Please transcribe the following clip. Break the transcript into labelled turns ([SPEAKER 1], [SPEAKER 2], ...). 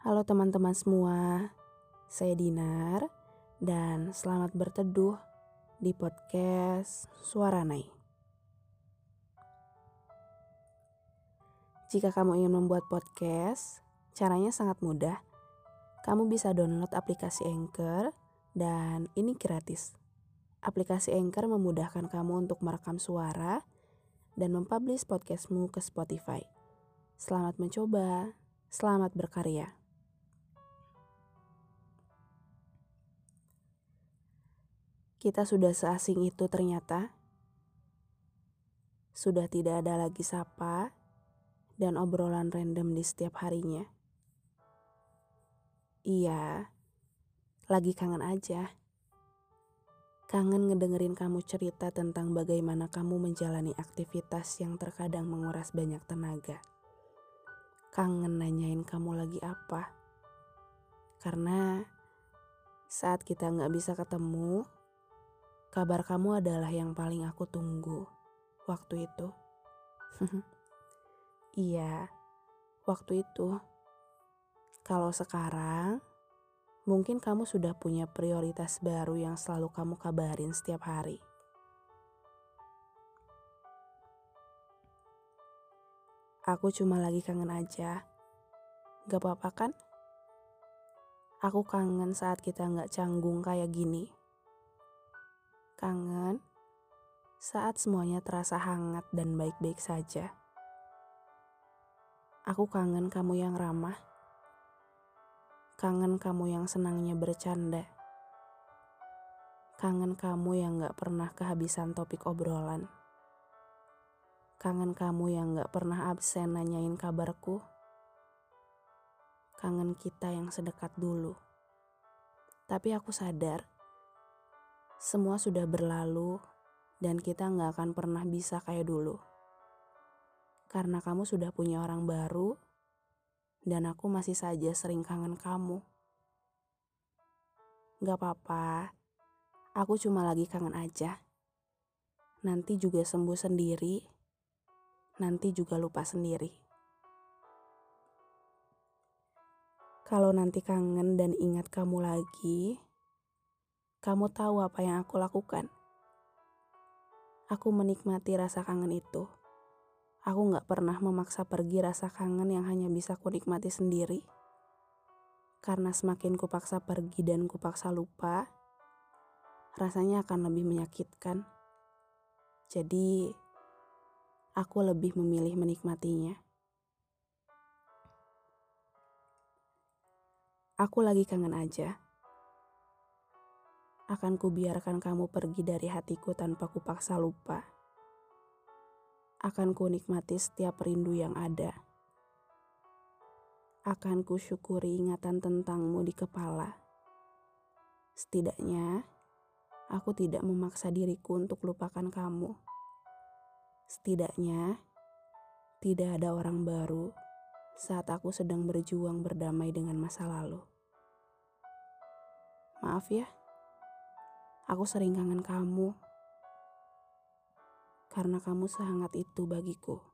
[SPEAKER 1] Halo teman-teman semua, saya Dinar dan selamat berteduh di podcast Suara Nai. Jika kamu ingin membuat podcast, caranya sangat mudah. Kamu bisa download aplikasi Anchor dan ini gratis. Aplikasi Anchor memudahkan kamu untuk merekam suara dan mempublish podcastmu ke Spotify. Selamat mencoba, selamat berkarya. Kita sudah seasing itu ternyata. Sudah tidak ada lagi sapa dan obrolan random di setiap harinya. Iya, lagi kangen aja. Kangen ngedengerin kamu cerita tentang bagaimana kamu menjalani aktivitas yang terkadang menguras banyak tenaga. Kangen nanyain kamu lagi apa. Karena saat kita nggak bisa ketemu, kabar kamu adalah yang paling aku tunggu waktu itu. iya, waktu itu. Kalau sekarang, Mungkin kamu sudah punya prioritas baru yang selalu kamu kabarin setiap hari. Aku cuma lagi kangen aja. Gak apa-apa kan? Aku kangen saat kita gak canggung kayak gini. Kangen saat semuanya terasa hangat dan baik-baik saja. Aku kangen kamu yang ramah Kangen kamu yang senangnya bercanda. Kangen kamu yang gak pernah kehabisan topik obrolan. Kangen kamu yang gak pernah absen nanyain kabarku. Kangen kita yang sedekat dulu. Tapi aku sadar, semua sudah berlalu dan kita gak akan pernah bisa kayak dulu. Karena kamu sudah punya orang baru, dan aku masih saja sering kangen kamu. Gak apa-apa, aku cuma lagi kangen aja. Nanti juga sembuh sendiri, nanti juga lupa sendiri. Kalau nanti kangen dan ingat kamu lagi, kamu tahu apa yang aku lakukan. Aku menikmati rasa kangen itu. Aku gak pernah memaksa pergi rasa kangen yang hanya bisa ku nikmati sendiri. Karena semakin kupaksa pergi dan kupaksa lupa, rasanya akan lebih menyakitkan. Jadi, aku lebih memilih menikmatinya. Aku lagi kangen aja. Akan kubiarkan kamu pergi dari hatiku tanpa kupaksa lupa akan ku nikmati setiap rindu yang ada. Akan ku syukuri ingatan tentangmu di kepala. Setidaknya, aku tidak memaksa diriku untuk lupakan kamu. Setidaknya, tidak ada orang baru saat aku sedang berjuang berdamai dengan masa lalu. Maaf ya, aku sering kangen kamu karena kamu sehangat itu bagiku.